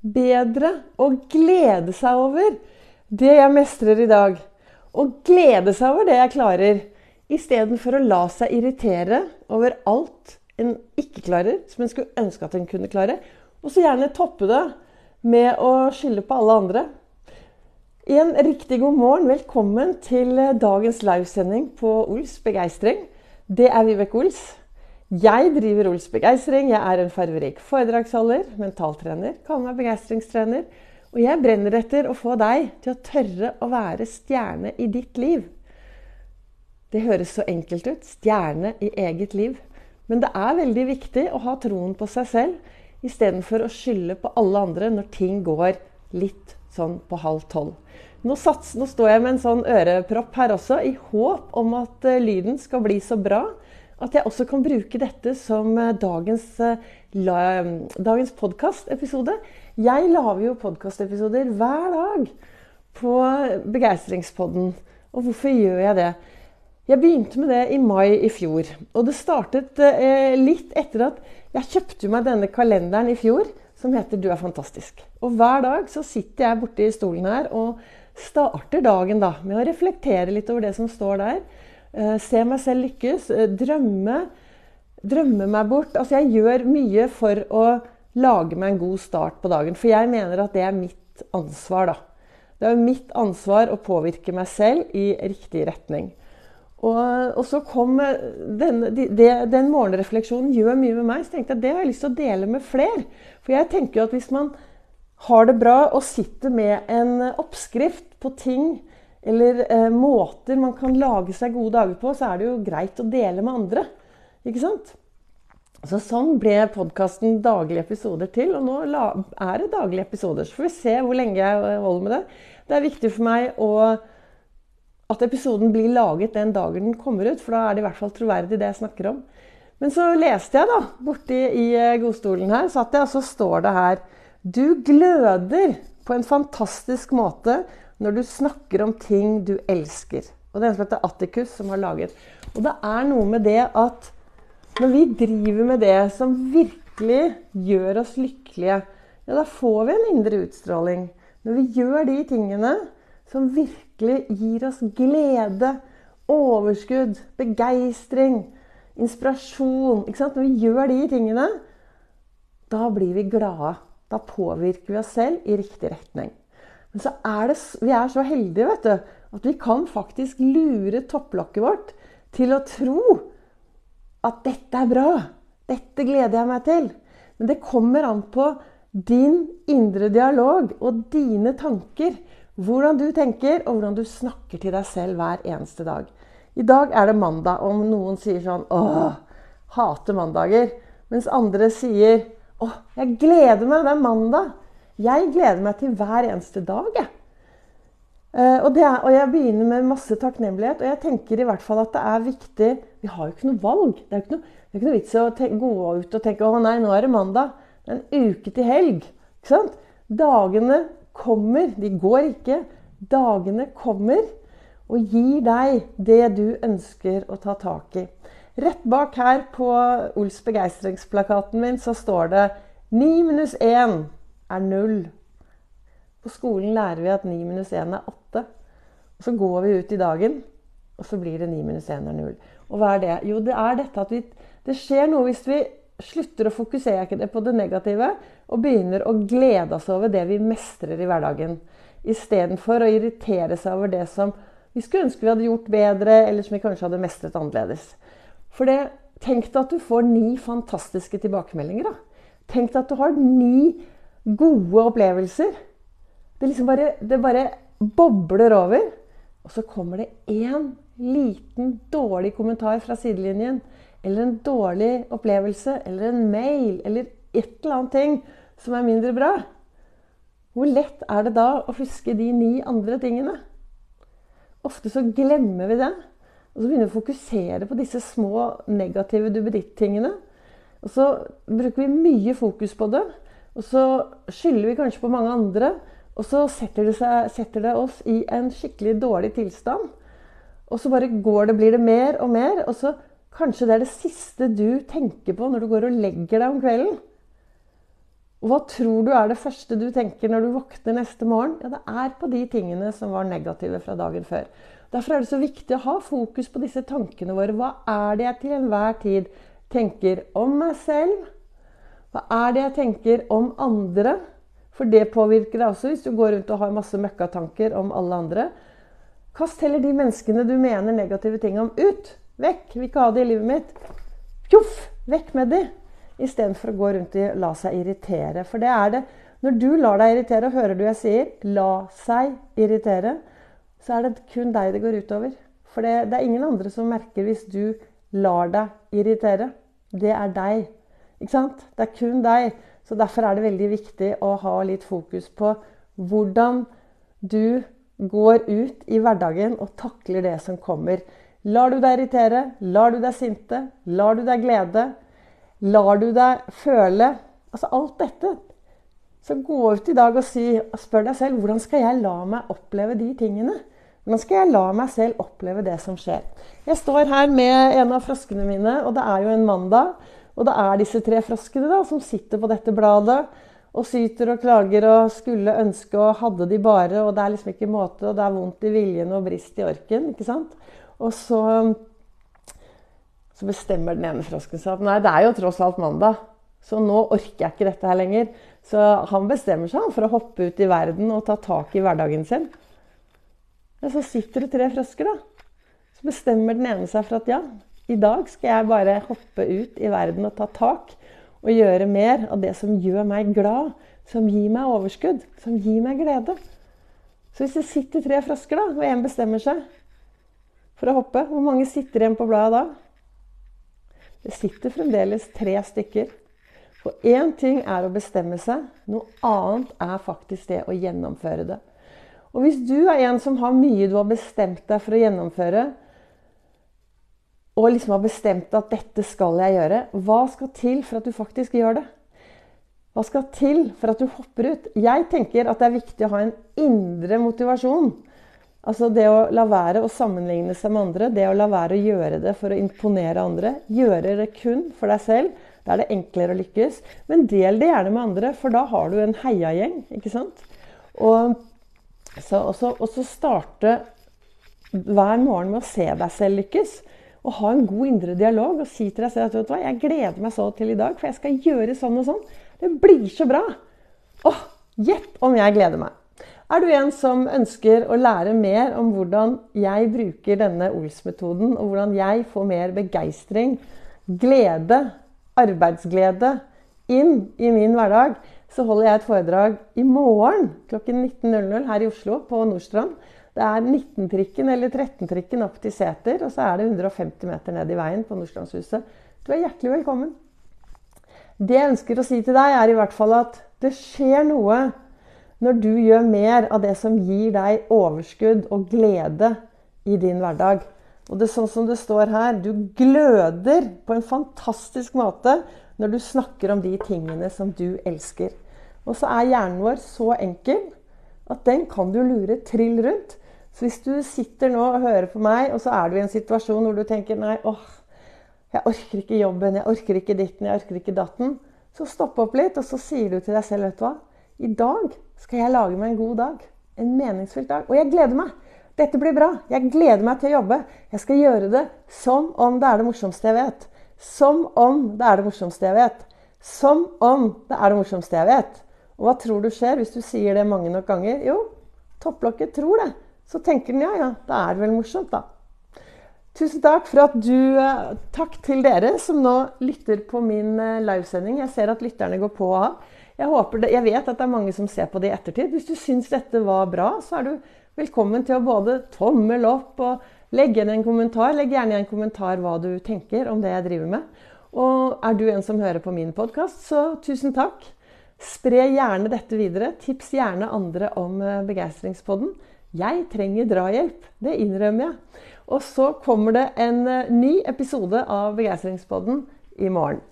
bedre å glede seg over det jeg mestrer i dag. Og glede seg over det jeg klarer, istedenfor å la seg irritere over alt en ikke klarer, som en skulle ønske at en kunne klare. Og så gjerne toppe det med å skylde på alle andre. En riktig god morgen. Velkommen til dagens livesending på Ols begeistring. Det er Vibeke Ols. Jeg driver Ols Begeistring. Jeg er en farverik foredragsholder, mentaltrener, kaller meg begeistringstrener. Og jeg brenner etter å få deg til å tørre å være stjerne i ditt liv. Det høres så enkelt ut. Stjerne i eget liv. Men det er veldig viktig å ha troen på seg selv istedenfor å skylde på alle andre når ting går litt sånn på halv tolv. Nå, sats, nå står jeg med en sånn ørepropp her også, i håp om at uh, lyden skal bli så bra at jeg også kan bruke dette som eh, dagens, uh, dagens podkastepisode. Jeg lager jo podkastepisoder hver dag på Begeistringspodden. Og hvorfor gjør jeg det? Jeg begynte med det i mai i fjor. Og det startet litt etter at jeg kjøpte meg denne kalenderen i fjor som heter 'Du er fantastisk'. Og hver dag så sitter jeg borti stolen her og starter dagen da med å reflektere litt over det som står der. Uh, se meg selv lykkes. Uh, drømme. Drømme meg bort. Altså, jeg gjør mye for å lage meg en god start på dagen. For jeg mener at det er mitt ansvar, da. Det er mitt ansvar å påvirke meg selv i riktig retning. Og, og så kom den, de, den morgenrefleksjonen gjør mye med meg. Så tenkte jeg det har jeg lyst til å dele med flere. For jeg tenker jo at hvis man har det bra og sitter med en oppskrift på ting eller eh, måter man kan lage seg gode dager på, så er det jo greit å dele med andre. Ikke sant? Så Sånn ble podkasten daglige episoder til. Og nå er det daglige episoder. Så får vi se hvor lenge jeg holder med det. Det er viktig for meg å, at episoden blir laget den dagen den kommer ut. For da er det i hvert fall troverdig, det jeg snakker om. Men så leste jeg, da, borti i eh, godstolen her, satt jeg, og så står det her Du gløder på en fantastisk måte når du snakker om ting du elsker. Og Det er en som heter Atticus, som har laget. Og det er noe med det at når vi driver med det som virkelig gjør oss lykkelige, ja, da får vi en indre utstråling. Når vi gjør de tingene som virkelig gir oss glede, overskudd, begeistring, inspirasjon Når vi gjør de tingene, da blir vi glade. Da påvirker vi oss selv i riktig retning. Men så er det, vi er så heldige vet du, at vi kan faktisk lure topplokket vårt til å tro at dette er bra. Dette gleder jeg meg til. Men det kommer an på din indre dialog og dine tanker. Hvordan du tenker, og hvordan du snakker til deg selv hver eneste dag. I dag er det mandag, og noen sier sånn Åh, hater mandager. Mens andre sier Åh, jeg gleder meg, det er mandag. Jeg gleder meg til hver eneste dag, jeg. Uh, og, er, og, jeg begynner med masse takknemlighet. Og jeg tenker i hvert fall at det er viktig Vi har jo ikke noe valg. Det er jo ikke noe, ikke noe vits i å gå ut og tenke å nei, nå er det mandag. Det er en uke til helg. Ikke sant? Dagene kommer. De går ikke. Dagene kommer og gir deg det du ønsker å ta tak i. Rett bak her på Ols begeistringsplakaten min så står det 9 minus 1 er null. På skolen lærer vi at 9 minus 1 er 8. Og så går vi ut i dagen, og så blir det 9 minus 1 er 0. Og hva er det? Jo, det er dette at vi Det skjer noe hvis vi slutter å fokusere på det negative og begynner å glede oss over det vi mestrer i hverdagen. Istedenfor å irritere seg over det som vi skulle ønske vi hadde gjort bedre, eller som vi kanskje hadde mestret annerledes. For det, tenk deg at du får ni fantastiske tilbakemeldinger. da. Tenk deg at du har ni gode opplevelser. Det liksom bare, det bare bobler over. Og så kommer det én liten dårlig kommentar fra sidelinjen. Eller en dårlig opplevelse, eller en mail, eller et eller annet ting som er mindre bra. Hvor lett er det da å huske de ni andre tingene? Ofte så glemmer vi det. Og så begynner vi å fokusere på disse små negative duppeditt-tingene. Og så bruker vi mye fokus på det. Og så skylder vi kanskje på mange andre. Og så setter det, seg, setter det, oss i en skikkelig dårlig tilstand. Og så bare går det, blir det mer og mer. Og så kanskje det er det siste du tenker på når du går og legger deg om kvelden. Og hva tror du er det første du tenker når du våkner neste morgen? Ja, det er på de tingene som var negative fra dagen før. Derfor er det så viktig å ha fokus på disse tankene våre. Hva er det jeg til enhver tid tenker om meg selv? Hva er det jeg tenker om andre? For det påvirker deg også hvis du går rundt og har masse møkkatanker om alle andre. Kast heller de menneskene du mener negative ting om, ut. Vekk. Vil ikke ha det i livet mitt. Pjoff! Vekk med de. Istedenfor å gå rundt og la seg irritere. For det er det. Når du lar deg irritere, og hører du jeg sier 'la seg irritere', så er det kun deg det går utover. For det, det er ingen andre som merker hvis du lar deg irritere. Det er deg. Ikke sant? Det er kun deg. Så derfor er det veldig viktig å ha litt fokus på hvordan du går ut i hverdagen og takler det som kommer. Lar du deg irritere? Lar du deg sinte? Lar du deg glede? Lar du deg føle? Altså alt dette. Så gå ut i dag og si, spør deg selv hvordan skal jeg la meg oppleve de tingene. Hvordan skal jeg la meg selv oppleve det som skjer? Jeg står her med en av froskene mine, og det er jo en mandag. Og det er disse tre froskene da, som sitter på dette bladet og syter og klager og skulle ønske og hadde de bare, og det er liksom ikke måte, og det er vondt i viljen og brist i orken. ikke sant? Og så, så bestemmer den ene frosken seg at nei, det er jo tross alt mandag, så nå orker jeg ikke dette her lenger. Så han bestemmer seg for å hoppe ut i verden og ta tak i hverdagen sin. Men så sitter det tre frosker, da. Så bestemmer den ene seg for at ja, i dag skal jeg bare hoppe ut i verden og ta tak. Og gjøre mer av det som gjør meg glad, som gir meg overskudd, som gir meg glede. Så hvis det sitter tre frosker, da, og én bestemmer seg for å hoppe, hvor mange sitter igjen på bladet da? Det sitter fremdeles tre stykker. For én ting er å bestemme seg, noe annet er faktisk det å gjennomføre det. Og hvis du er en som har mye du har bestemt deg for å gjennomføre, og liksom har bestemt at 'dette skal jeg gjøre', hva skal til for at du faktisk gjør det? Hva skal til for at du hopper ut? Jeg tenker at det er viktig å ha en indre motivasjon. Altså det å la være å sammenligne seg med andre, det å la være å gjøre det for å imponere andre. Gjøre det kun for deg selv. Da er det enklere å lykkes. Men del det gjerne med andre, for da har du en heiagjeng. ikke sant? Og så også, også starte hver morgen med å se deg selv lykkes. Og ha en god indre dialog og si til deg selv at jeg gleder meg så til i dag, for jeg skal gjøre sånn og sånn. Det blir så bra! Åh, Gjett om jeg gleder meg. Er du en som ønsker å lære mer om hvordan jeg bruker denne Ols-metoden, og hvordan jeg får mer begeistring, glede, arbeidsglede inn i min hverdag, så holder jeg et foredrag i morgen klokken 19.00 her i Oslo, på Nordstrand. Det er 19-trikken eller 13-trikken opp til Seter, og så er det 150 meter ned i veien på Nordstrandshuset. Du er hjertelig velkommen. Det jeg ønsker å si til deg, er i hvert fall at det skjer noe når du gjør mer av det som gir deg overskudd og glede i din hverdag. Og det er sånn som det står her, du gløder på en fantastisk måte når du snakker om de tingene som du elsker. Og så er hjernen vår så enkel at den kan du lure trill rundt. Så hvis du sitter nå og hører på meg, og så er du i en situasjon hvor du tenker nei, åh, jeg orker ikke jobben, jeg orker ikke ditten, jeg orker ikke datten. Så stopp opp litt, og så sier du til deg selv, vet du hva. I dag skal jeg lage meg en god dag. En meningsfylt dag. Og jeg gleder meg. Dette blir bra. Jeg gleder meg til å jobbe. Jeg skal gjøre det som om det er det morsomste jeg vet. Som om det er det morsomste jeg vet. Som om det er det morsomste jeg vet. Og hva tror du skjer hvis du sier det mange nok ganger? Jo, topplokket tror det. Så tenker den ja, ja, da er det vel morsomt, da. Tusen takk for at du eh, Takk til dere som nå lytter på min eh, livesending. Jeg ser at lytterne går på og av. Jeg, jeg vet at det er mange som ser på det i ettertid. Hvis du syns dette var bra, så er du velkommen til å både tommel opp og legge igjen en kommentar. Legg gjerne igjen en kommentar hva du tenker om det jeg driver med. Og er du en som hører på min podkast, så tusen takk. Spre gjerne dette videre. Tips gjerne andre om eh, Begeistringspodden. Jeg trenger drahjelp. Det innrømmer jeg. Og så kommer det en eh, ny episode av Begeistringspodden i morgen.